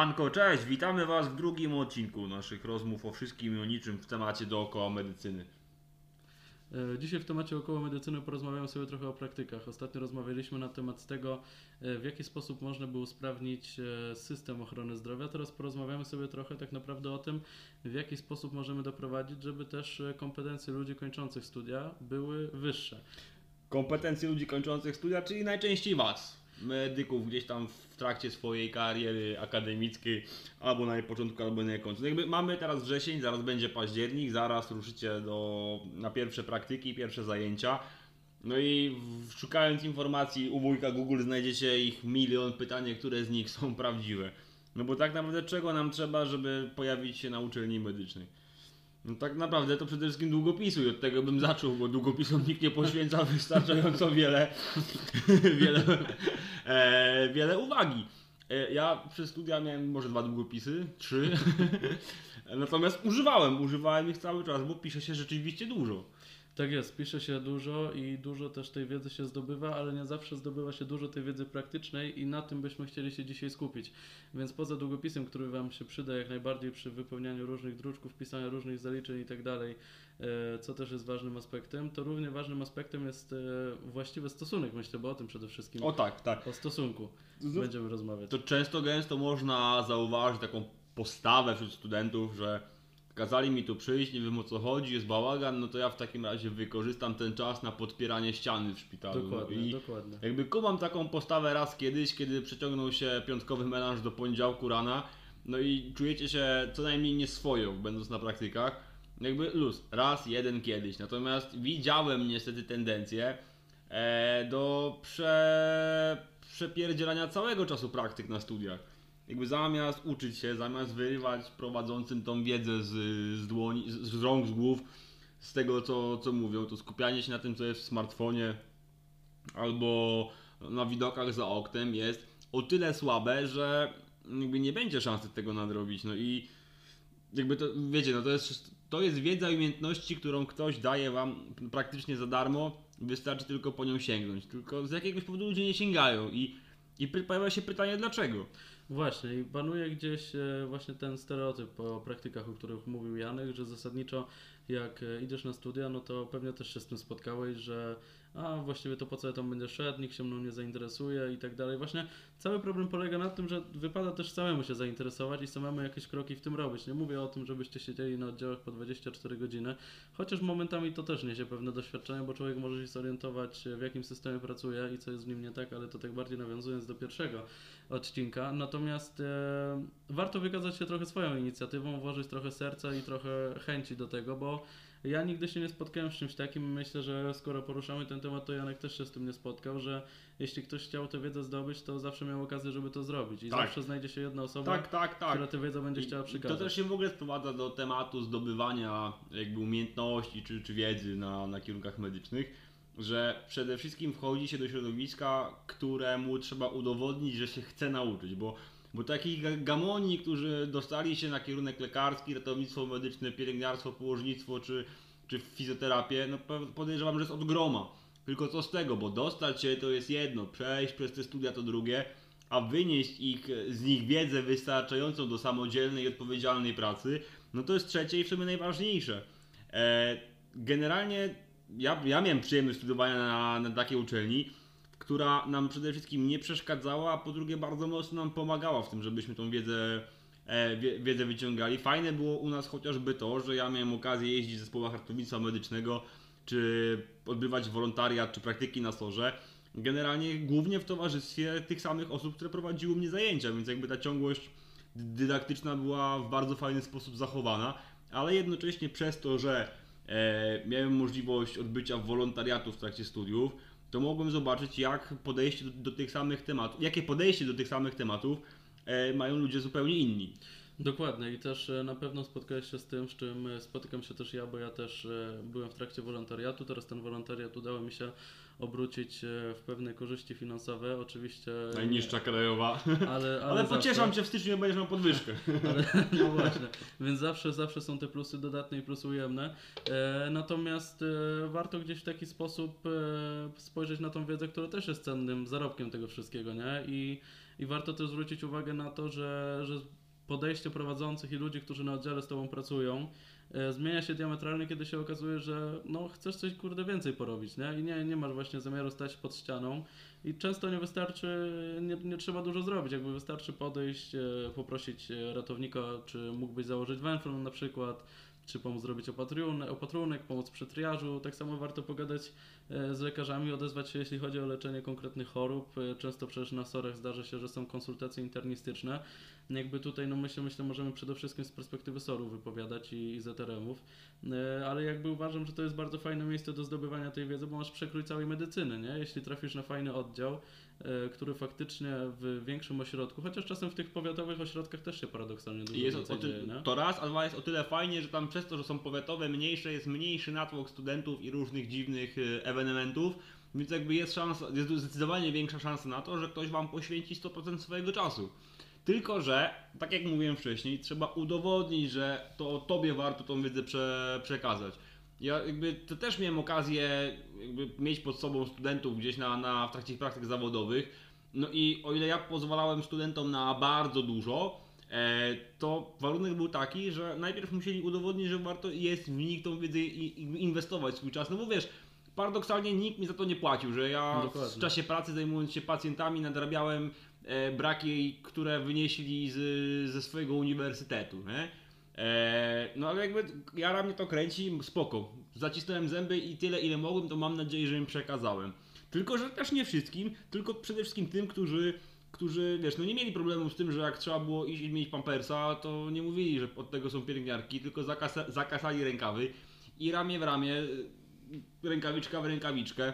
Siemanko, cześć, witamy Was w drugim odcinku naszych rozmów o wszystkim i o niczym w temacie dookoła medycyny. E, Dzisiaj w temacie około medycyny porozmawiamy sobie trochę o praktykach. Ostatnio rozmawialiśmy na temat tego, e, w jaki sposób można by usprawnić e, system ochrony zdrowia. Teraz porozmawiamy sobie trochę tak naprawdę o tym, w jaki sposób możemy doprowadzić, żeby też kompetencje ludzi kończących studia były wyższe. Kompetencje ludzi kończących studia, czyli najczęściej Was, medyków gdzieś tam w trakcie swojej kariery akademickiej, albo na jej początku, albo na jej końcu. Jakby mamy teraz wrzesień, zaraz będzie październik, zaraz ruszycie do, na pierwsze praktyki, pierwsze zajęcia. No i szukając informacji u wujka Google znajdziecie ich milion pytań, które z nich są prawdziwe. No bo tak naprawdę czego nam trzeba, żeby pojawić się na uczelni medycznej? No tak naprawdę to przede wszystkim długopisu i od tego bym zaczął, bo długopisom nikt nie poświęca wystarczająco wiele, wiele, e, wiele uwagi. E, ja przez studia miałem może dwa długopisy, trzy, natomiast używałem, używałem ich cały czas, bo pisze się rzeczywiście dużo. Tak jest, pisze się dużo i dużo też tej wiedzy się zdobywa, ale nie zawsze zdobywa się dużo tej wiedzy praktycznej i na tym byśmy chcieli się dzisiaj skupić. Więc poza długopisem, który Wam się przyda jak najbardziej przy wypełnianiu różnych druczków, pisaniu różnych zaliczeń i tak dalej, e, co też jest ważnym aspektem, to równie ważnym aspektem jest e, właściwy stosunek, myślę, bo o tym przede wszystkim, O tak, tak. o stosunku będziemy rozmawiać. To często gęsto można zauważyć taką postawę wśród studentów, że kazali mi tu przyjść, nie wiem o co chodzi, jest bałagan, no to ja w takim razie wykorzystam ten czas na podpieranie ściany w szpitalu. Dokładnie, No i dokładnie. jakby kumam taką postawę raz kiedyś, kiedy przeciągnął się piątkowy melanż do poniedziałku rana, no i czujecie się co najmniej nieswojo, będąc na praktykach. Jakby luz, raz, jeden kiedyś. Natomiast widziałem niestety tendencję e, do prze, przepierdzielania całego czasu praktyk na studiach. Jakby zamiast uczyć się, zamiast wyrywać prowadzącym tą wiedzę z, z dłoni, z, z rąk, z głów, z tego co, co mówią, to skupianie się na tym, co jest w smartfonie albo na widokach za oknem jest o tyle słabe, że jakby nie będzie szansy tego nadrobić. No i jakby to, wiecie, no to jest, to jest wiedza i umiejętności, którą ktoś daje wam praktycznie za darmo, wystarczy tylko po nią sięgnąć. Tylko z jakiegoś powodu ludzie nie sięgają i, i pojawia się pytanie dlaczego. Właśnie i panuje gdzieś e, właśnie ten stereotyp o praktykach, o których mówił Janek, że zasadniczo jak e, idziesz na studia, no to pewnie też się z tym spotkałeś, że a właściwie to po co ja tam będę szedł, nikt się mną nie zainteresuje i tak dalej. Właśnie cały problem polega na tym, że wypada też samemu się zainteresować i samemu jakieś kroki w tym robić. Nie mówię o tym, żebyście siedzieli na oddziałach po 24 godziny, chociaż momentami to też niesie pewne doświadczenie, bo człowiek może się zorientować w jakim systemie pracuje i co jest w nim nie tak, ale to tak bardziej nawiązując do pierwszego odcinka. Natomiast e, warto wykazać się trochę swoją inicjatywą, włożyć trochę serca i trochę chęci do tego, bo ja nigdy się nie spotkałem z czymś takim. Myślę, że skoro poruszamy ten temat, to Janek też się z tym nie spotkał, że jeśli ktoś chciał tę wiedzę zdobyć, to zawsze miał okazję, żeby to zrobić. I Tak. zawsze znajdzie się jedna osoba, Tak, tak, tak. która tę wiedzę będzie I- chciała przekazać. To też się w ogóle sprowadza do tematu zdobywania jakby umiejętności czy, czy wiedzy na, na kierunkach medycznych, że przede wszystkim wchodzi się do środowiska, któremu trzeba udowodnić, że się chce nauczyć, bo, bo takich ga- gamoni, którzy dostali się na kierunek lekarski, ratownictwo medyczne, pielęgniarstwo, położnictwo czy, czy fizjoterapię, no podejrzewam, że jest od groma. Tylko co z tego, bo dostać się to jest jedno, przejść przez te studia to drugie, a wynieść ich, z nich wiedzę wystarczającą do samodzielnej i odpowiedzialnej pracy, no to jest trzecie i w sumie najważniejsze. E, generalnie ja, ja miałem przyjemność studiowania na, na takiej uczelni, która nam przede wszystkim nie przeszkadzała, a po drugie bardzo mocno nam pomagała w tym, żebyśmy tą wiedzę, e, wie, wiedzę wyciągali. Fajne było u nas chociażby to, że ja miałem okazję jeździć w zespołach ratownictwa medycznego, czy odbywać wolontariat, czy praktyki na sorze. Generalnie głównie w towarzystwie tych samych osób, które prowadziły mnie zajęcia, więc jakby ta ciągłość dydaktyczna była w bardzo fajny sposób zachowana, ale jednocześnie przez to, że miałem możliwość odbycia wolontariatu w trakcie studiów, to mogłem zobaczyć, jak podejście do, do tych samych tematów, jakie podejście do tych samych tematów e, mają ludzie zupełnie inni. Dokładnie i też e, na pewno spotkałeś się z tym, z czym e, spotykam się też ja, bo ja też e, byłem w trakcie wolontariatu. Teraz ten wolontariat udało mi się obrócić e, w pewne korzyści finansowe. Oczywiście. Najniższa krajowa. Ale, ale, Ale pocieszam cię, w styczniu będziesz miał podwyżkę. Ale, no właśnie, więc zawsze, zawsze są te plusy dodatnie i plusy ujemne. E, natomiast e, warto gdzieś w taki sposób spojrzeć na tą wiedzę, która też jest cennym zarobkiem tego wszystkiego, nie? I i warto też zwrócić uwagę na to, że, że podejście prowadzących i ludzi, którzy na oddziale z Tobą pracują, zmienia się diametralnie, kiedy się okazuje, że no, chcesz coś kurde więcej porobić, nie? I nie, nie masz właśnie zamiaru stać pod ścianą. I często nie wystarczy, nie, nie trzeba dużo zrobić, jakby wystarczy podejść, e, poprosić e, ratownika, czy mógłbyś założyć węflon na przykład, czy pomóc zrobić opatrunek, opatrunek, pomóc przy triażu. Tak samo warto pogadać e, z lekarzami, odezwać się jeśli chodzi o leczenie konkretnych chorób. E, Często przecież na SOR-ach zdarza się, że są konsultacje internistyczne. Jakby tutaj, no myślę, myślę, możemy przede wszystkim z perspektywy SOR-u wypowiadać i, i ZRM-ów, E, ale jakby uważam, że to jest bardzo fajne miejsce do zdobywania tej wiedzy, bo masz przekrój całej medycyny, nie? Jeśli trafisz na fajny oddział, który faktycznie w większym ośrodku, chociaż czasem w tych powiatowych ośrodkach też się paradoksalnie dużo jest więcej dzieje, nie? to raz, a dwa jest o tyle fajnie, że tam przez to, że są powiatowe, mniejsze, jest mniejszy natłok studentów i różnych dziwnych e, ewenementów, więc jakby jest szansa, jest zdecydowanie większa szansa na to, że ktoś wam poświęci 100% swojego czasu. Tylko, że, tak jak mówiłem wcześniej, trzeba udowodnić, że to tobie warto tą wiedzę prze, przekazać. Ja jakby to też miałem okazję mieć pod sobą studentów gdzieś na, na, w trakcie praktyk zawodowych. No i o ile ja pozwalałem studentom na bardzo dużo, e, to warunek był taki, że najpierw musieli udowodnić, że warto jest w nich tą wiedzę i, i inwestować swój czas. No bo wiesz, paradoksalnie nikt mi za to nie płacił, że ja Dokładnie. w czasie pracy zajmując się pacjentami nadrabiałem e, braki, które wynieśli z, ze swojego uniwersytetu. Nie? E, no ale jakby jara mnie to kręci, spoko. Zacisnąłem zęby i tyle ile mogłem, to mam nadzieję, że im przekazałem. Tylko, że też nie wszystkim, tylko przede wszystkim tym, którzy, którzy wiesz, no nie mieli problemu z tym, że jak trzeba było iść i mieć pampersa, to nie mówili, że od tego są pielęgniarki, tylko zakasa, zakasali rękawy i ramię w ramię, rękawiczka w rękawiczkę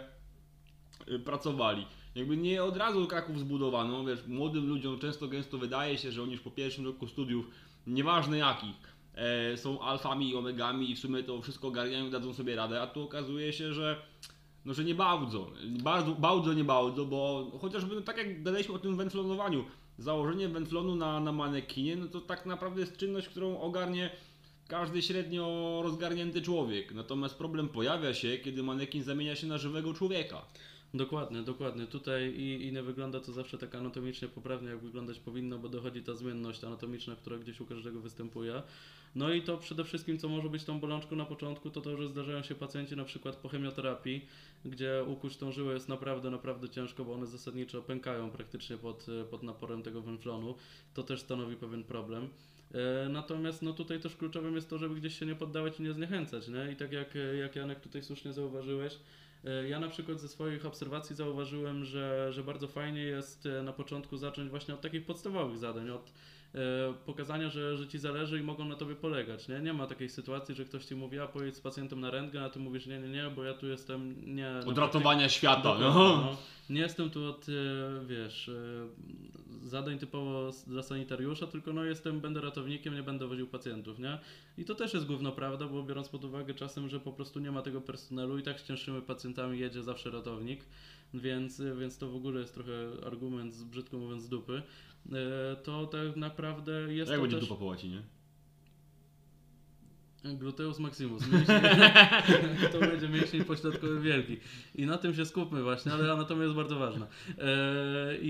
y, pracowali. Jakby nie od razu Kraków zbudowano, wiesz, młodym ludziom często gęsto wydaje się, że oni już po pierwszym roku studiów, nieważne jakich, e, są alfami i omegami i w sumie to wszystko ogarniają, dadzą sobie radę, a tu okazuje się, że no, że nie bardzo, bardzo, bardzo nie bardzo, bo chociażby no, tak jak gadaliśmy o tym węflonowaniu, założenie węflonu na, na manekinie, no to tak naprawdę jest czynność, którą ogarnie każdy średnio rozgarnięty człowiek. Natomiast problem pojawia się, kiedy manekin zamienia się na żywego człowieka. Dokładnie, dokładnie. Tutaj i, i nie wygląda to zawsze tak anatomicznie poprawnie, jak wyglądać powinno, bo dochodzi ta zmienność anatomiczna, która gdzieś u każdego występuje. No i to przede wszystkim, co może być tą bolączką na początku, to to, że zdarzają się pacjenci na przykład po chemioterapii, gdzie ukuć tą żyłę jest naprawdę, naprawdę ciężko, bo one zasadniczo pękają praktycznie pod, pod naporem tego węflonu. To też stanowi pewien problem. E, Natomiast no tutaj też kluczowym jest to, żeby gdzieś się nie poddawać i nie zniechęcać, nie? I tak jak, jak Janek tutaj słusznie zauważyłeś, ja na przykład ze swoich obserwacji zauważyłem, że, że bardzo fajnie jest e, na początku zacząć właśnie od takich podstawowych zadań, od e, pokazania, że, że ci zależy i mogą na tobie polegać. Nie? nie ma takiej sytuacji, że ktoś ci mówi, a pojedź z pacjentem na rentgen, a ty mówisz, nie, nie, nie, bo ja tu jestem nie. Od ratowania świata. Dokładnie, No. no. Nie jestem tu od, e, wiesz, e, zadań typowo dla sanitariusza, tylko no jestem, będę ratownikiem, nie będę woził pacjentów, nie? I to też jest główna prawda, bo biorąc pod uwagę czasem, że po prostu nie ma tego personelu i tak z cięższymi pacjentami jedzie zawsze ratownik, więc, więc to w ogóle jest trochę argument, z- brzydko mówiąc, z dupy. E, To tak naprawdę jest Jak to będzie też... dupa po łacinie? Gluteus maximus. Mięsień, to będzie mięsień pośrodkowy wielki. I na tym się skupmy właśnie, ale anatomia jest bardzo ważna. E, i,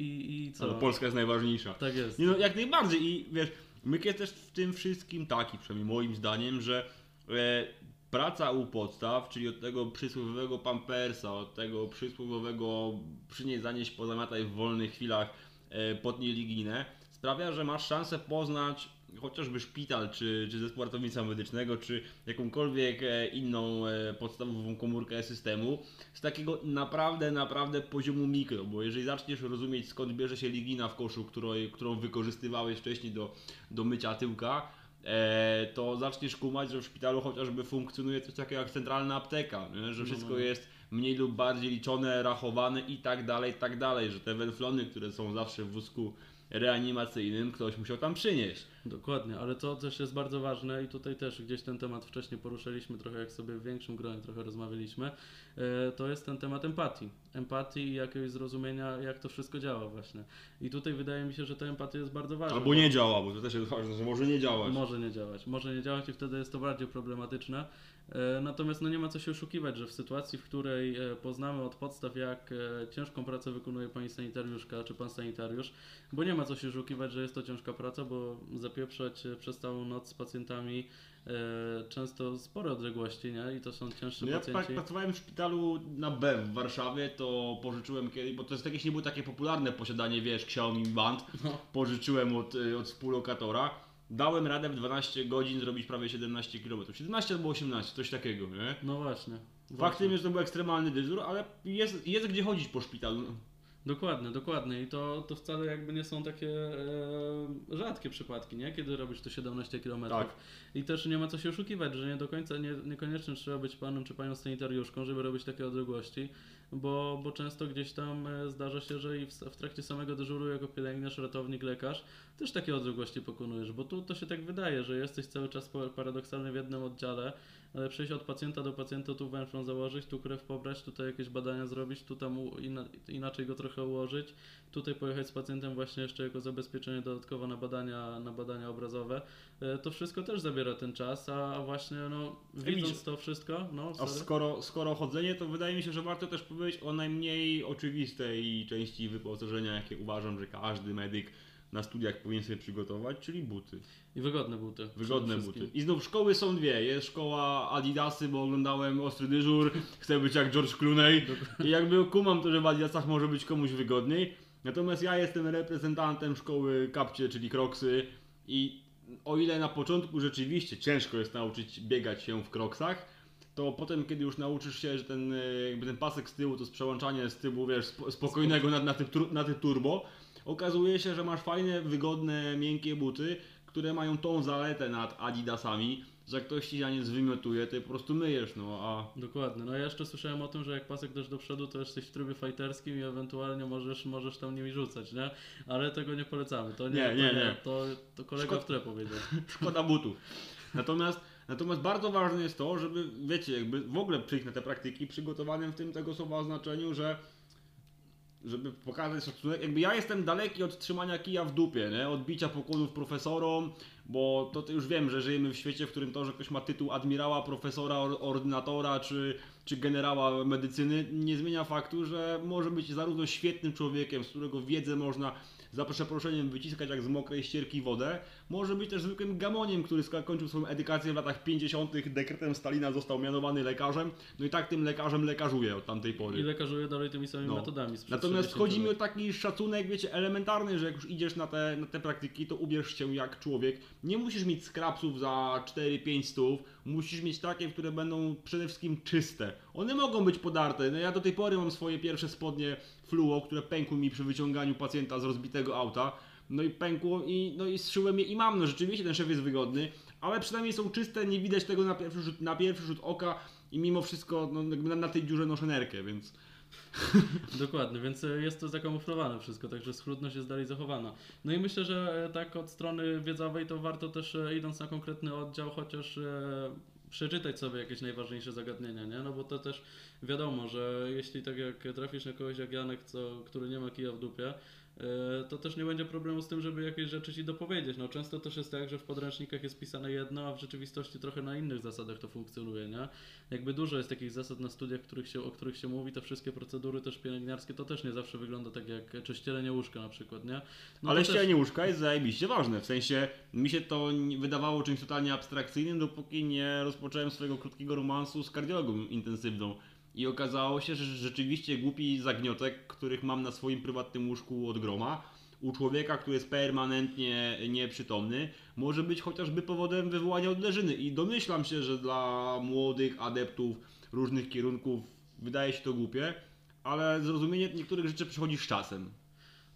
i, I co? Ale Polska jest najważniejsza. Tak jest. No, jak najbardziej i wiesz, myk jest też w tym wszystkim taki, przynajmniej moim zdaniem, że e, praca u podstaw, czyli od tego przysłowiowego pampersa, od tego przysłowiowego przynieść, zanieść, pozamiataj w wolnych chwilach e, potnij liginę, sprawia, że masz szansę poznać chociażby szpital, czy, czy zespół ratownictwa medycznego, czy jakąkolwiek e, inną e, podstawową komórkę systemu z takiego naprawdę, naprawdę poziomu mikro, bo jeżeli zaczniesz rozumieć skąd bierze się ligina w koszu, którą, którą wykorzystywałeś wcześniej do, do mycia tyłka, e, to zaczniesz kumać, że w szpitalu chociażby funkcjonuje coś takiego jak centralna apteka, nie? że No, wszystko no. jest mniej lub bardziej liczone, rachowane i tak dalej, i tak dalej, że te węflony, które są zawsze w wózku reanimacyjnym, ktoś musiał tam przynieść. Dokładnie, ale to też jest bardzo ważne i tutaj też gdzieś ten temat wcześniej poruszyliśmy, trochę jak sobie w większym gronie trochę rozmawialiśmy, e, to jest ten temat empatii. Empatii i jakiegoś zrozumienia, jak to wszystko działa właśnie. I tutaj wydaje mi się, że ta empatia jest bardzo ważna. Albo nie działa, bo to też jest ważne, że może nie działać. Może nie działać. Może nie działać i wtedy jest to bardziej problematyczne. E, Natomiast no nie ma co się oszukiwać, że w sytuacji, w której e, poznamy od podstaw, jak e, ciężką pracę wykonuje pani sanitariuszka czy pan sanitariusz, bo nie ma co się oszukiwać, że jest to ciężka praca, bo zapieprzać przez całą noc z pacjentami często spore odległości, nie? I to są cięższe No ja pacjenci. pra- pracowałem w szpitalu na B w Warszawie, to pożyczyłem kiedyś, bo to jest jakieś nie było takie popularne posiadanie, wiesz, Xiaomi Band. No. Pożyczyłem od, y, od współlokatora. Dałem radę w 12 godzin zrobić prawie 17 km. 17 albo 18, coś takiego, nie? No właśnie. Faktem jest, że to był ekstremalny dyżur, ale jest, jest gdzie chodzić po szpitalu. Dokładnie, dokładnie. I to, to wcale jakby nie są takie e, rzadkie przypadki, nie? Kiedy robisz to 17 km. Tak. I też nie ma co się oszukiwać, że nie do końca, nie, niekoniecznie trzeba być panem czy panią sanitariuszką, żeby robić takie odległości, bo, bo często gdzieś tam e, zdarza się, że i w, w trakcie samego dyżuru jako pielęgniarz, ratownik, lekarz też takie odległości pokonujesz, bo tu to się tak wydaje, że jesteś cały czas paradoksalnie w jednym oddziale, ale przejść od pacjenta do pacjenta, tu węflon założyć, tu krew pobrać, tutaj jakieś badania zrobić, tu tam inaczej go trochę ułożyć, tutaj pojechać z pacjentem właśnie jeszcze jako zabezpieczenie dodatkowo na badania, na badania obrazowe. E, To wszystko też zabiera ten czas, a właśnie no, widząc to wszystko, no A skoro, skoro chodzenie, to wydaje mi się, że warto też powiedzieć o najmniej oczywistej części wyposażenia, jakie uważam, że każdy medyk na studiach powinien sobie przygotować, czyli buty. i wygodne buty. Wygodne buty. I znów szkoły są dwie. Jest szkoła Adidasy, bo oglądałem Ostry Dyżur, chcę być jak George Clooney i jakby kumam to, że w Adidasach może być komuś wygodniej. Natomiast ja jestem reprezentantem szkoły Kapcie, czyli Kroksy i o ile na początku rzeczywiście ciężko jest nauczyć biegać się w Kroksach, to potem, kiedy już nauczysz się, że ten, e, jakby ten pasek z tyłu, to jest przełączanie z tyłu, wiesz, spo- spokojnego na, na, na typ turbo, okazuje się, że masz fajne, wygodne, miękkie buty, które mają tą zaletę nad Adidasami, że jak ktoś ci za nie zwymiotuje, to je po prostu myjesz, no a... Dokładnie. No ja jeszcze słyszałem o tym, że jak pasek też do przodu, to jesteś w trybie fighterskim i ewentualnie możesz, możesz tam nimi rzucać, nie? Ale tego nie polecamy. To nie, Nie, to, nie, nie. To, to kolega Szko- w tle powiedział. Szkoda butów. Natomiast, natomiast bardzo ważne jest to, żeby, wiecie, jakby w ogóle przyjść na te praktyki przygotowanym w tym tego słowa znaczeniu, że żeby pokazać szacunek, jakby ja jestem daleki od trzymania kija w dupie, nie? od bicia pokłonów profesorom, bo to, to już wiem, że żyjemy w świecie, w którym to, że ktoś ma tytuł admirała, profesora, or- ordynatora czy, czy generała medycyny, nie zmienia faktu, że może być zarówno świetnym człowiekiem, z którego wiedzę można za przeproszeniem wyciskać jak z mokrej ścierki wodę, może być też zwykłym gamoniem, który skończył swoją edukację w latach 50. dekretem Stalina został mianowany lekarzem, no i tak tym lekarzem lekarzuje od tamtej pory. I lekarzuje dalej tymi samymi No. metodami. Natomiast 60 chodzi mi o taki szacunek, wiecie, elementarny, że jak już idziesz na te, na te praktyki, to ubierz się jak człowiek. Nie musisz mieć skrapsów za 4-5 stów, musisz mieć takie, które będą przede wszystkim czyste. One mogą być podarte. No ja do tej pory mam swoje pierwsze spodnie fluo, które pękły mi przy wyciąganiu pacjenta z rozbitego auta. No i pękło i, no i zszyłem je i mam. No rzeczywiście ten szef jest wygodny, ale przynajmniej są czyste, nie widać tego na pierwszy rzut, na pierwszy rzut oka i mimo wszystko no, na, na tej dziurze noszę nerkę, więc... Dokładnie, więc e, jest to zakamuflowane wszystko, także schludność jest dalej zachowana. No i myślę, że e, tak od strony wiedzowej to warto też e, idąc na konkretny oddział chociaż przeczytać sobie jakieś najważniejsze zagadnienia, nie? No bo to też wiadomo, że jeśli tak jak trafisz na kogoś jak Janek, co, który nie ma kija w dupie, to też nie będzie problemu z tym, żeby jakieś rzeczy ci dopowiedzieć. No często też jest tak, że w podręcznikach jest pisane jedno, a w rzeczywistości trochę na innych zasadach to funkcjonuje, nie? Jakby dużo jest takich zasad na studiach, których się, o których się mówi, te wszystkie procedury też pielęgniarskie, to też nie zawsze wygląda tak jak czy ścielenie łóżka na przykład, nie? No Ale to też- ścielenie łóżka jest zajebiście ważne. W sensie mi się to wydawało czymś totalnie abstrakcyjnym, dopóki nie rozpocząłem swojego krótkiego romansu z kardiologą intensywną. I okazało się, że rzeczywiście głupi zagniotek, których mam na swoim prywatnym łóżku od groma, u człowieka, który jest permanentnie nieprzytomny, może być chociażby powodem wywołania odleżyny. I domyślam się, że dla młodych adeptów różnych kierunków wydaje się to głupie, ale zrozumienie niektórych rzeczy przychodzi z czasem.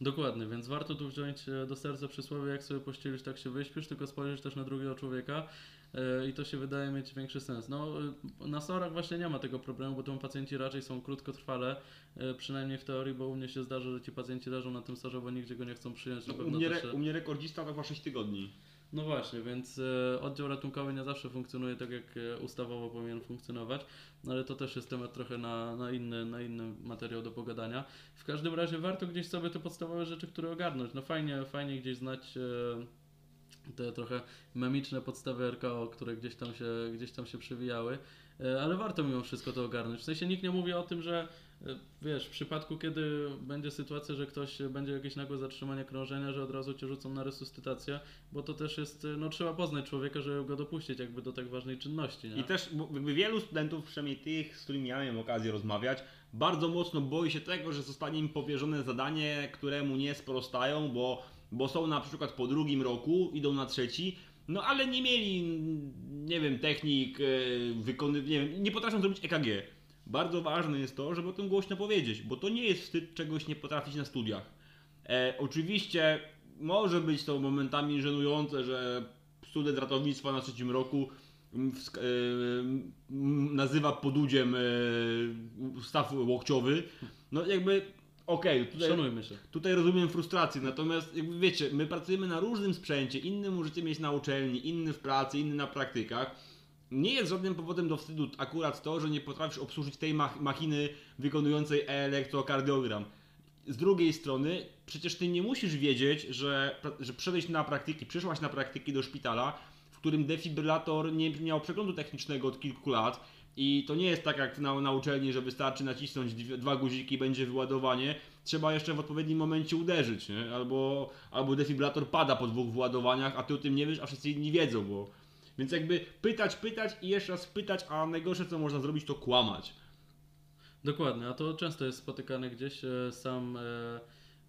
Dokładnie, więc warto tu wziąć e, do serca przysłowie, jak sobie pościelisz, tak się wyśpisz, tylko spojrzysz też na drugiego człowieka i to się wydaje mieć większy sens. No, e, na SOR-ach właśnie nie ma tego problemu, bo tam pacjenci raczej są krótkotrwale, e, przynajmniej w teorii, bo u mnie się zdarza, że ci pacjenci leżą na tym SOR-ze, bo nigdzie go nie chcą przyjąć. Na No, u, mnie, e, u mnie rekordzista to chyba 6 tygodni. No właśnie, więc e, oddział ratunkowy nie zawsze funkcjonuje tak, jak e, ustawowo powinien funkcjonować, no ale to też jest temat trochę na, na, inny, na inny materiał do pogadania. W każdym razie warto gdzieś sobie te podstawowe rzeczy, które ogarnąć. No fajnie, fajnie gdzieś znać e, te trochę memiczne podstawy RKO, które gdzieś tam się, gdzieś tam się przewijały, e, ale warto mimo wszystko to ogarnąć. W sensie nikt nie mówi o tym, że e, wiesz, w przypadku kiedy będzie sytuacja, że ktoś będzie jakieś nagłe zatrzymanie krążenia, że od razu cię rzucą na resuscytację, bo to też jest, e, no trzeba poznać człowieka, żeby go dopuścić jakby do tak ważnej czynności, nie? I też jakby wielu studentów, przynajmniej tych, z którymi ja miałem okazję rozmawiać, bardzo mocno boi się tego, że zostanie im powierzone zadanie, któremu nie sprostają, bo, bo są na przykład po drugim roku, idą na trzeci, no ale nie mieli, nie wiem, technik, e, wykony, nie wiem, nie potrafią zrobić EKG. Bardzo ważne jest to, żeby o tym głośno powiedzieć, bo to nie jest wstyd czegoś nie potrafić na studiach. E, oczywiście może być to momentami żenujące, że student ratownictwa na trzecim roku mm, wsk- e, mm, nazywa podudziem e, staw łokciowy. No jakby okej, tutaj, Szanujmy się. tutaj rozumiem frustrację, natomiast jakby wiecie, my pracujemy na różnym sprzęcie, inny możecie mieć na uczelni, inny w pracy, inny na praktykach. Nie jest żadnym powodem do wstydu akurat to, że nie potrafisz obsłużyć tej mach- machiny wykonującej elektrokardiogram. Z drugiej strony, przecież ty nie musisz wiedzieć, że, że przyszedłeś na praktyki, przyszłaś na praktyki do szpitala, w którym defibrylator nie miał przeglądu technicznego od kilku lat i to nie jest tak jak na, na uczelni, że wystarczy nacisnąć dwa guziki będzie wyładowanie. Trzeba jeszcze w odpowiednim momencie uderzyć, nie? Albo, albo defibrylator pada po dwóch wyładowaniach, a ty o tym nie wiesz, a wszyscy inni wiedzą, bo... Więc jakby pytać, pytać i jeszcze raz pytać, a najgorsze co można zrobić to kłamać. Dokładnie, a to często jest spotykane gdzieś. e, Sam,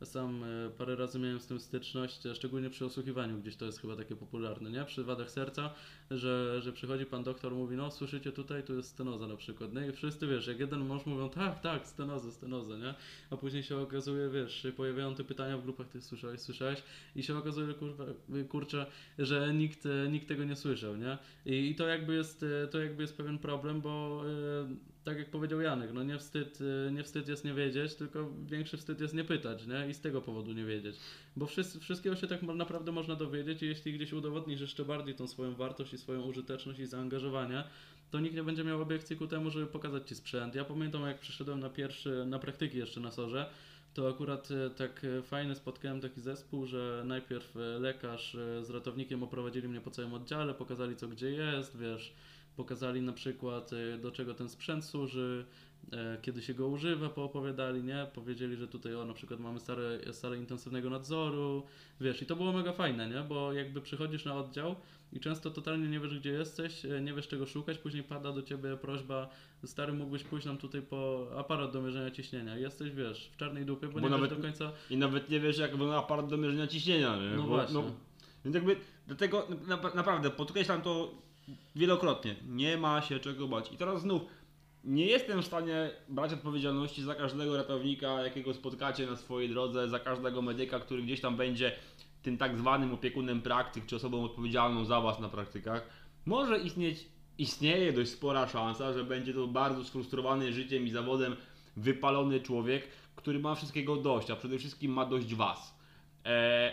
e, sam e, parę razy miałem z tym styczność, e, szczególnie przy osłuchiwaniu, gdzieś to jest chyba takie popularne, nie? Przy wadach serca, że, że przychodzi pan doktor, mówi, no słyszycie tutaj, tu jest stenoza na przykład, no i wszyscy, wiesz, jak jeden mąż mówią, tak, tak, stenozę, stenozę, nie? A później się okazuje, wiesz, pojawiają te pytania w grupach, ty słyszałeś, słyszałeś i się okazuje, kurwa, kurczę, że nikt, e, nikt tego nie słyszał, nie? I, I to jakby jest, to jakby jest pewien problem, bo e, tak jak powiedział Janek, no nie wstyd, e, nie wstyd jest nie wiedzieć, tylko większy wstyd jest nie pytać, nie? I z tego powodu nie wiedzieć. Bo wszyscy, wszystkiego się tak naprawdę można dowiedzieć i jeśli gdzieś udowodnisz jeszcze bardziej tą swoją wartość i swoją użyteczność i zaangażowanie, to nikt nie będzie miał obiekcji ku temu, żeby pokazać Ci sprzęt. Ja pamiętam jak przyszedłem na pierwszy, na praktyki jeszcze na sorze, to akurat e, tak e, fajny spotkałem taki zespół, że najpierw lekarz z ratownikiem oprowadzili mnie po całym oddziale, pokazali co gdzie jest, wiesz, pokazali na przykład e, do czego ten sprzęt służy, e, kiedy się go używa, poopowiadali, nie? Powiedzieli, że tutaj o na przykład mamy salę, salę intensywnego nadzoru, wiesz, i to było mega fajne, nie? Bo jakby przychodzisz na oddział i często totalnie nie wiesz gdzie jesteś, e, nie wiesz czego szukać, później pada do ciebie prośba, stary mógłbyś pójść nam tutaj po aparat do mierzenia ciśnienia. Jesteś, wiesz, w czarnej dupie, bo, Bo nie nawet- wiesz do końca... I nawet nie wiesz jak wygląda aparat do mierzenia ciśnienia, nie? No Bo- właśnie. więc jakby dlatego na, naprawdę podkreślam to wielokrotnie. Nie ma się czego bać. I teraz znów nie jestem w stanie brać odpowiedzialności za każdego ratownika, jakiego spotkacie na swojej drodze, za każdego medyka, który gdzieś tam będzie tym tak zwanym opiekunem praktyk, czy osobą odpowiedzialną za was na praktykach. Może istnieć, istnieje dość spora szansa, że będzie to bardzo sfrustrowany życiem i zawodem wypalony człowiek, który ma wszystkiego dość, a przede wszystkim ma dość was. Eee,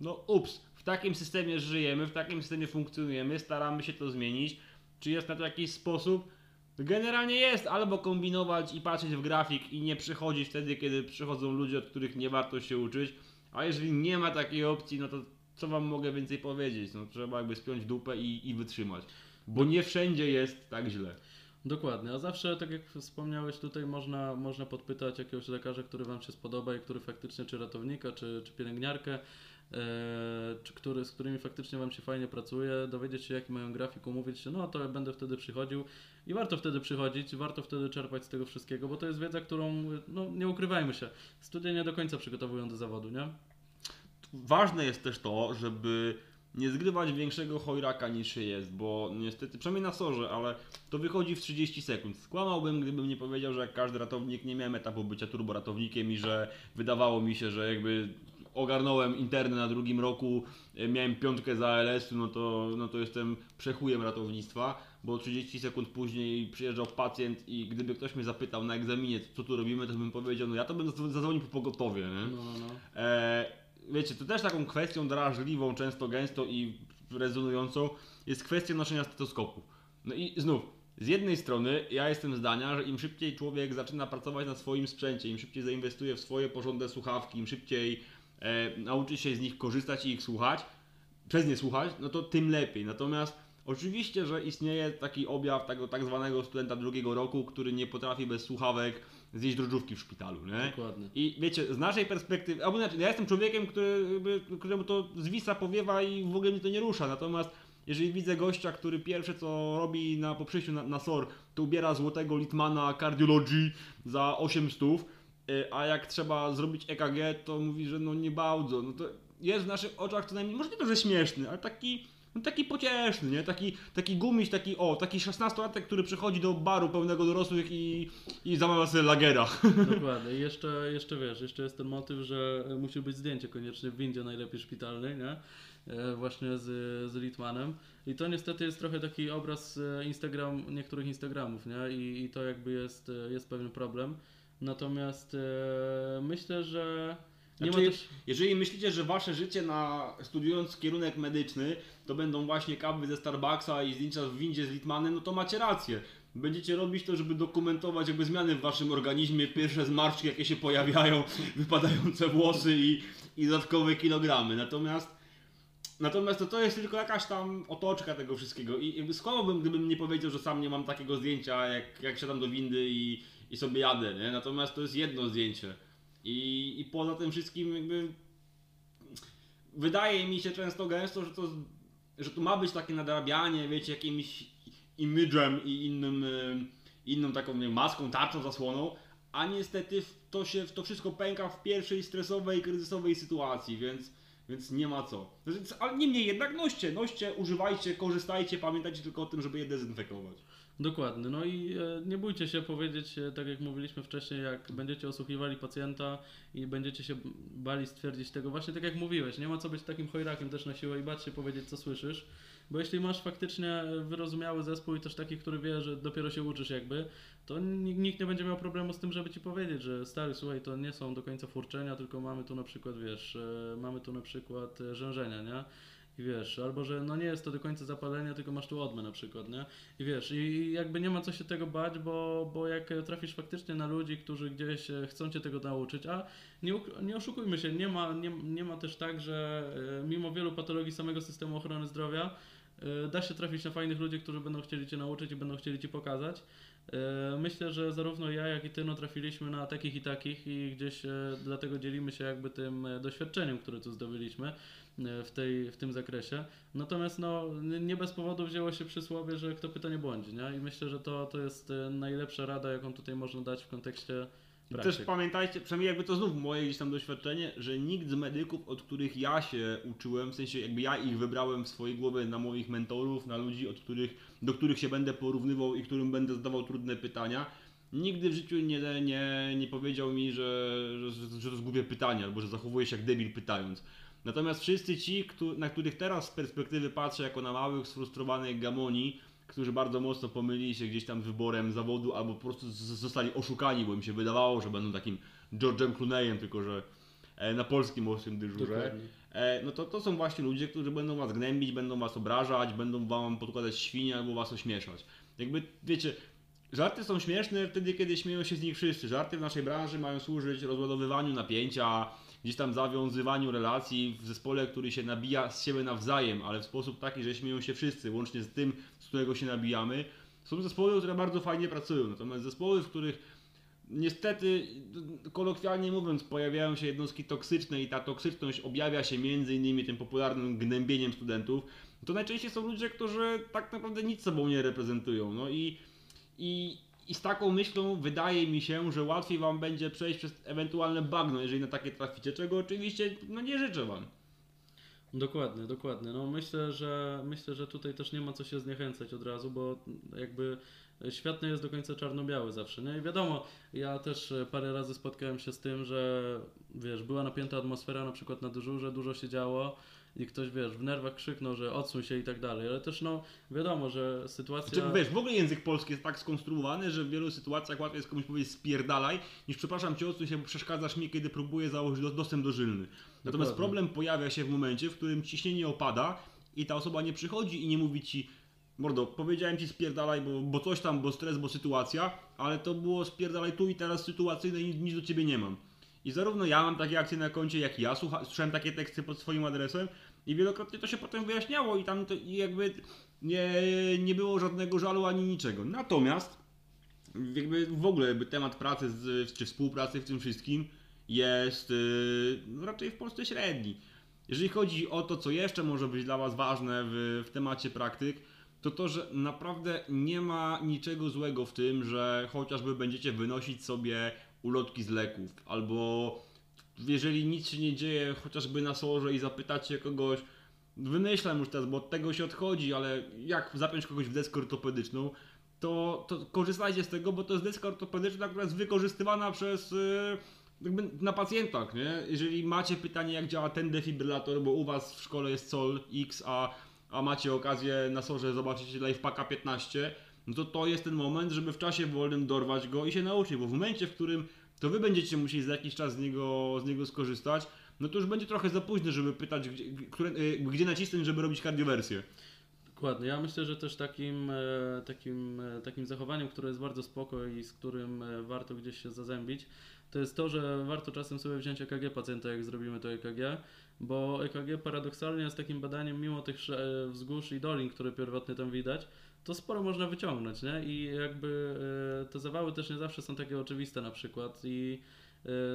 no ups, w takim systemie żyjemy, w takim systemie funkcjonujemy, staramy się to zmienić. Czy jest na to jakiś sposób? Generalnie jest, albo kombinować i patrzeć w grafik i nie przychodzić wtedy, kiedy przychodzą ludzie, od których nie warto się uczyć. A jeżeli nie ma takiej opcji, no to co wam mogę więcej powiedzieć? No trzeba jakby spiąć dupę i, i wytrzymać. Bo nie wszędzie jest tak źle. Dokładnie, a zawsze, tak jak wspomniałeś, tutaj można, można podpytać jakiegoś lekarza, który Wam się spodoba i który faktycznie, czy ratownika, czy, czy pielęgniarkę, czy który, z którymi faktycznie Wam się fajnie pracuje, dowiedzieć się, jaki mają grafik, umówić się, no to ja będę wtedy przychodził i warto wtedy przychodzić, warto wtedy czerpać z tego wszystkiego, bo to jest wiedza, którą, no nie ukrywajmy się, studia nie do końca przygotowują do zawodu, nie? Ważne jest też to, żeby nie zgrywać większego chojraka niż się jest, bo niestety, przynajmniej na sorze, ale to wychodzi w 30 sekund. Skłamałbym, gdybym nie powiedział, że jak każdy ratownik nie miałem etapu bycia turboratownikiem i że wydawało mi się, że jakby ogarnąłem interny na drugim roku, e, miałem piątkę za ALS-u, no to, no to jestem przechujem ratownictwa, bo 30 sekund później przyjeżdżał pacjent i gdyby ktoś mnie zapytał na egzaminie, co tu robimy, to bym powiedział, no ja to bym zadzwonił po pogotowie, nie? No, no, no. E, wiecie, to też taką kwestią drażliwą, często gęsto i rezonującą jest kwestia noszenia stetoskopu. No i znów, z jednej strony ja jestem zdania, że im szybciej człowiek zaczyna pracować na swoim sprzęcie, im szybciej zainwestuje w swoje porządne słuchawki, im szybciej e, nauczy się z nich korzystać i ich słuchać, przez nie słuchać, no to tym lepiej. Natomiast oczywiście, że istnieje taki objaw tego tak zwanego studenta drugiego roku, który nie potrafi bez słuchawek zjeść drożdżówki w szpitalu, nie? Dokładnie. I wiecie, z naszej perspektywy, albo inaczej, ja jestem człowiekiem, który, któremu to zwisa, powiewa i w ogóle mnie to nie rusza, natomiast jeżeli widzę gościa, który pierwsze co robi na po przyjściu na, na SOR, to ubiera złotego Litmana Cardiology za 800, y, a jak trzeba zrobić EKG, to mówi, że no nie bardzo, no to jest w naszych oczach co najmniej, może nie to, że śmieszny, ale taki, no taki pocieszny, nie? Taki, taki gumiś, taki, o, taki 16-latek, który przychodzi do baru pełnego dorosłych i, i zamawia sobie lagera. Dokładnie. I jeszcze, jeszcze wiesz, jeszcze jest ten motyw, że musi być zdjęcie koniecznie w windzie najlepiej szpitalnej, nie? E, Właśnie z, z Litmanem. I to niestety jest trochę taki obraz e, Instagram, niektórych Instagramów, nie? I, i to jakby jest, e, jest pewien problem. Natomiast e, myślę, że nie Znaczy, ma też... Jeżeli myślicie, że wasze życie na studiując kierunek medyczny to będą właśnie kawy ze Starbucksa i zdjęcia w windzie z Litmanem, no to macie rację. Będziecie robić to, żeby dokumentować jakby zmiany w waszym organizmie, pierwsze zmarszczki jakie się pojawiają, wypadające włosy i, i dodatkowe kilogramy. Natomiast Natomiast to, to jest tylko jakaś tam otoczka tego wszystkiego i jakby skłamałbym, gdybym nie powiedział, że sam nie mam takiego zdjęcia, jak, jak siadam do windy i, i sobie jadę, nie? Natomiast to jest jedno zdjęcie. I, I poza tym wszystkim jakby wydaje mi się często gęsto, że to, że to ma być takie nadrabianie, wiecie, jakimś imidżem i innym, y, inną taką nie maską, tarczą, zasłoną, a niestety to się to wszystko pęka w pierwszej stresowej, kryzysowej sytuacji, więc, więc nie ma co. Więc- Ale niemniej jednak noście, noście, używajcie, korzystajcie, pamiętajcie tylko o tym, żeby je dezynfekować. Dokładnie, no i e, nie bójcie się powiedzieć, e, tak jak mówiliśmy wcześniej, jak będziecie osłuchiwali pacjenta i będziecie się bali stwierdzić tego, właśnie tak jak mówiłeś, nie ma co być takim chojrakiem też na siłę i bać się powiedzieć, co słyszysz, bo jeśli masz faktycznie wyrozumiały zespół i też taki, który wie, że dopiero się uczysz jakby, to ni- nikt nie będzie miał problemu z tym, żeby ci powiedzieć, że stary, słuchaj, to nie są do końca furczenia, tylko mamy tu na przykład, wiesz, e, mamy tu na przykład e, rzężenia, nie? I wiesz, albo że no nie jest to do końca zapalenie, tylko masz tu odmę na przykład, nie? I wiesz, i jakby nie ma co się tego bać, bo, bo jak trafisz faktycznie na ludzi, którzy gdzieś e, chcą cię tego nauczyć, a nie, nie oszukujmy się, nie ma, nie, nie ma też tak, że e, mimo wielu patologii samego systemu ochrony zdrowia, e, da się trafić na fajnych ludzi, którzy będą chcieli cię nauczyć i będą chcieli ci pokazać. Myślę, że zarówno ja, jak i ty no, trafiliśmy na takich i takich i gdzieś dlatego dzielimy się jakby tym doświadczeniem, które tu zdobyliśmy w, tej, w tym zakresie. Natomiast no, nie bez powodu wzięło się przysłowie, że kto pyta nie błądzi, nie? I myślę, że to, to jest e, najlepsza rada, jaką tutaj można dać w kontekście praktyk. Też pamiętajcie, przynajmniej jakby to znów moje gdzieś tam doświadczenie, że nikt z medyków, od których ja się uczyłem, w sensie jakby ja ich wybrałem w swojej głowie na moich mentorów, na ludzi, od których, do których się będę porównywał i którym będę zadawał trudne pytania, nigdy w życiu nie, nie, nie powiedział mi, że, że, że to zgubię pytanie, albo że zachowuję się jak debil pytając. Natomiast wszyscy ci, na których teraz z perspektywy patrzę jako na małych, sfrustrowanych gamonii, którzy bardzo mocno pomylili się gdzieś tam wyborem zawodu, albo po prostu zostali oszukani, bo im się wydawało, że będą takim George'em Clooneyem, tylko że e, na polskim ostrym dyżurze. Dokładnie. E, no to, to są właśnie ludzie, którzy będą was gnębić, będą was obrażać, będą wam podkładać świnie albo was ośmieszać. Jakby, wiecie, żarty są śmieszne wtedy, kiedy śmieją się z nich wszyscy. Żarty w naszej branży mają służyć rozładowywaniu napięcia, gdzieś tam zawiązywaniu relacji w zespole, który się nabija z siebie nawzajem, ale w sposób taki, że śmieją się wszyscy, łącznie z tym, z którego się nabijamy. Są zespoły, które bardzo fajnie pracują, natomiast zespoły, w których Niestety, kolokwialnie mówiąc, pojawiają się jednostki toksyczne i ta toksyczność objawia się między innymi tym popularnym gnębieniem studentów. To najczęściej są ludzie, którzy tak naprawdę nic sobą nie reprezentują. No i, i, i z taką myślą wydaje mi się, że łatwiej wam będzie przejść przez ewentualne bagno, jeżeli na takie traficie, czego oczywiście no nie życzę wam. Dokładnie, dokładnie. No myślę, że myślę, że tutaj też nie ma co się zniechęcać od razu, bo jakby świat nie jest do końca czarno-biały zawsze, nie? I wiadomo, ja też parę razy spotkałem się z tym, że wiesz, była napięta atmosfera na przykład na dyżurze, dużo się działo i ktoś, wiesz, w nerwach krzyknął, że odsuń się i tak dalej, ale też no wiadomo, że sytuacja... Znaczy, wiesz, w ogóle język polski jest tak skonstruowany, że w wielu sytuacjach łatwiej jest komuś powiedzieć spierdalaj, niż przepraszam cię, odsuń się, bo przeszkadzasz mi, kiedy próbuję założyć do- dostęp do żylny. Natomiast Dokładnie. problem pojawia się w momencie, w którym ciśnienie opada i ta osoba nie przychodzi i nie mówi ci Mordo, powiedziałem ci spierdalaj, bo, bo coś tam, bo stres, bo sytuacja, ale to było spierdalaj tu i teraz sytuacyjne i nic do ciebie nie mam. I zarówno ja mam takie akcje na koncie, jak i ja słucha, słyszałem takie teksty pod swoim adresem i wielokrotnie to się potem wyjaśniało i tam to jakby nie, nie było żadnego żalu ani niczego. Natomiast jakby w ogóle jakby temat pracy z, czy współpracy w tym wszystkim jest yy, raczej w Polsce średni. Jeżeli chodzi o to, co jeszcze może być dla Was ważne w, w temacie praktyk, to to, że naprawdę nie ma niczego złego w tym, że chociażby będziecie wynosić sobie ulotki z leków, albo jeżeli nic się nie dzieje, chociażby na sorze i zapytacie kogoś, wymyślam już teraz, bo od tego się odchodzi, ale jak zapiąć kogoś w deskę ortopedyczną, to, to korzystajcie z tego, bo to jest deska ortopedyczna, która jest wykorzystywana przez yy, jakby na pacjentach, nie? Jeżeli macie pytanie, jak działa ten defibrylator, bo u was w szkole jest SOL X, a, a macie okazję na sorze zobaczyć Lifepacka 15, no to to jest ten moment, żeby w czasie wolnym dorwać go i się nauczyć, bo w momencie, w którym to wy będziecie musieli za jakiś czas z niego, z niego skorzystać, no to już będzie trochę za późno, żeby pytać, gdzie, które, yy, gdzie nacisnąć, żeby robić kardiowersję. Dokładnie. Ja myślę, że też takim, e, takim, e, takim zachowaniem, które jest bardzo spoko i z którym e, warto gdzieś się zazębić, to jest to, że warto czasem sobie wziąć EKG pacjenta, jak zrobimy to EKG, bo EKG paradoksalnie jest takim badaniem, mimo tych wzgórz i dolin, które pierwotnie tam widać, to sporo można wyciągnąć, nie? I jakby e, te zawały też nie zawsze są takie oczywiste na przykład i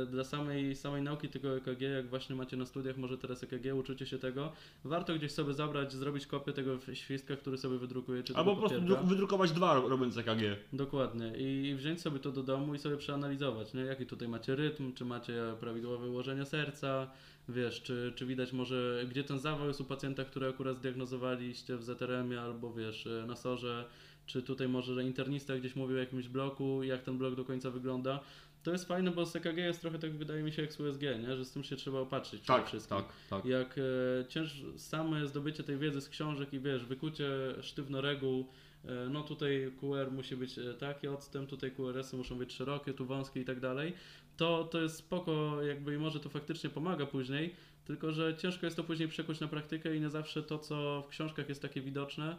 dla samej, samej nauki tego EKG, jak właśnie macie na studiach, może teraz EKG, uczycie się tego, warto gdzieś sobie zabrać, zrobić kopię tego świstka, który sobie wydrukujecie. Albo po prostu wydrukować dwa robiąc EKG. Dokładnie. I wziąć sobie to do domu i sobie przeanalizować, nie? jaki tutaj macie rytm, czy macie prawidłowe ułożenie serca, wiesz, czy, czy widać może, gdzie ten zawał jest u pacjenta, który akurat zdiagnozowaliście w ZRM-ie albo wiesz, na sorze, czy tutaj może że internista gdzieś mówił o jakimś bloku, jak ten blok do końca wygląda. To jest fajne, bo z EKG jest trochę tak, wydaje mi się, jak z USG, nie? że z tym się trzeba opatrzyć przede Tak, wszystkim. tak, tak. Jak e, cięż, same zdobycie tej wiedzy z książek i wiesz, wykucie sztywno reguł, e, no tutaj QR musi być e, taki odstęp, tutaj QRS-y muszą być szerokie, tu wąskie i tak dalej, to, to jest spoko jakby i może to faktycznie pomaga później, tylko że ciężko jest to później przekuć na praktykę i nie zawsze to, co w książkach jest takie widoczne,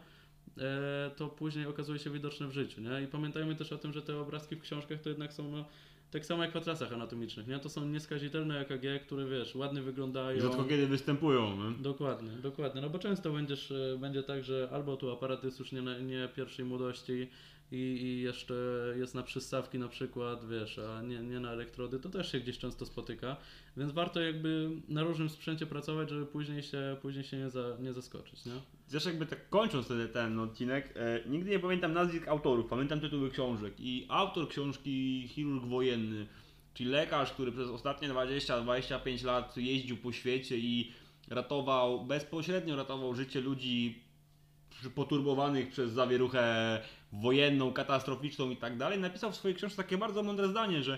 e, to później okazuje się widoczne w życiu, nie? I pamiętajmy też o tym, że te obrazki w książkach to jednak są no, tak samo jak w atlasach anatomicznych, nie? To są nieskazitelne EKG, które wiesz, ładnie wyglądają. Rzadko kiedy występują. Nie? Dokładnie, dokładnie. No bo często będziesz, e, będzie tak, że albo tu aparat jest już nie, nie pierwszej młodości i, i jeszcze jest na przystawki na przykład, wiesz, a nie, nie na elektrody, to też się gdzieś często spotyka, więc warto jakby na różnym sprzęcie pracować, żeby później się, później się nie, za, nie zaskoczyć, nie? Zresztą jakby tak kończąc ten, ten odcinek, e, nigdy nie pamiętam nazwisk autorów, pamiętam tytuły książek. I autor książki Chirurg Wojenny, czyli lekarz, który przez ostatnie 20-25 lat jeździł po świecie i ratował, bezpośrednio ratował życie ludzi poturbowanych przez zawieruchę wojenną, katastroficzną i tak dalej, napisał w swojej książce takie bardzo mądre zdanie, że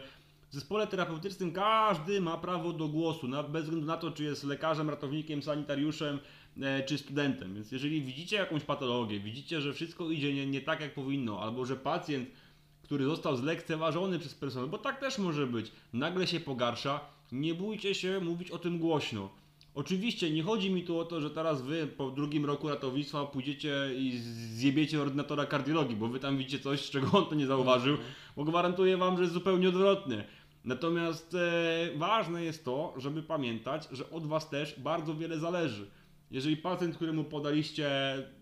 w zespole terapeutycznym każdy ma prawo do głosu, bez względu na to, czy jest lekarzem, ratownikiem, sanitariuszem, e, czy studentem. Więc jeżeli widzicie jakąś patologię, widzicie, że wszystko idzie nie, nie tak jak powinno, albo że pacjent, który został zlekceważony przez personel, bo tak też może być, nagle się pogarsza, nie bójcie się mówić o tym głośno. Oczywiście nie chodzi mi tu o to, że teraz wy po drugim roku ratownictwa pójdziecie i zjebiecie ordynatora kardiologii, bo wy tam widzicie coś, czego on to nie zauważył, bo gwarantuję wam, że jest zupełnie odwrotnie. Natomiast e, ważne jest to, żeby pamiętać, że od was też bardzo wiele zależy. Jeżeli pacjent, któremu podaliście,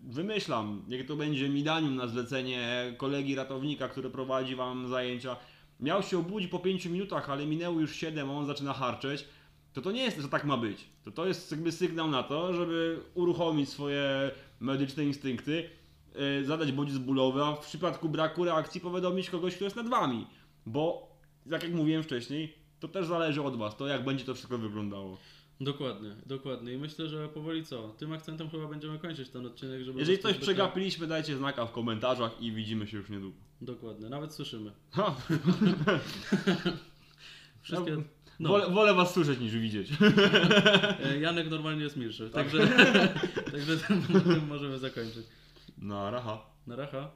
wymyślam, niech to będzie midanium na zlecenie kolegi ratownika, który prowadzi wam zajęcia, miał się obudzić po 5 minutach, ale minęło już 7, a on zaczyna harczeć, to to nie jest, że tak ma być. To to jest jakby sygnał na to, żeby uruchomić swoje medyczne instynkty, yy, zadać bodziec bólowy, a w przypadku braku reakcji powiadomić kogoś, kto jest nad wami. Bo, tak jak mówiłem wcześniej, to też zależy od was, to jak będzie to wszystko wyglądało. Dokładnie, dokładnie. I myślę, że powoli co? Tym akcentem chyba będziemy kończyć ten odcinek, żeby... Jeżeli coś przegapiliśmy, dajcie znaka w komentarzach i widzimy się już niedługo. Dokładnie, nawet słyszymy. Wszystkie... No. wolę, wolę was słyszeć niż widzieć. E, Janek normalnie jest milszy, także, także tym możemy zakończyć. No, raha. Na racha.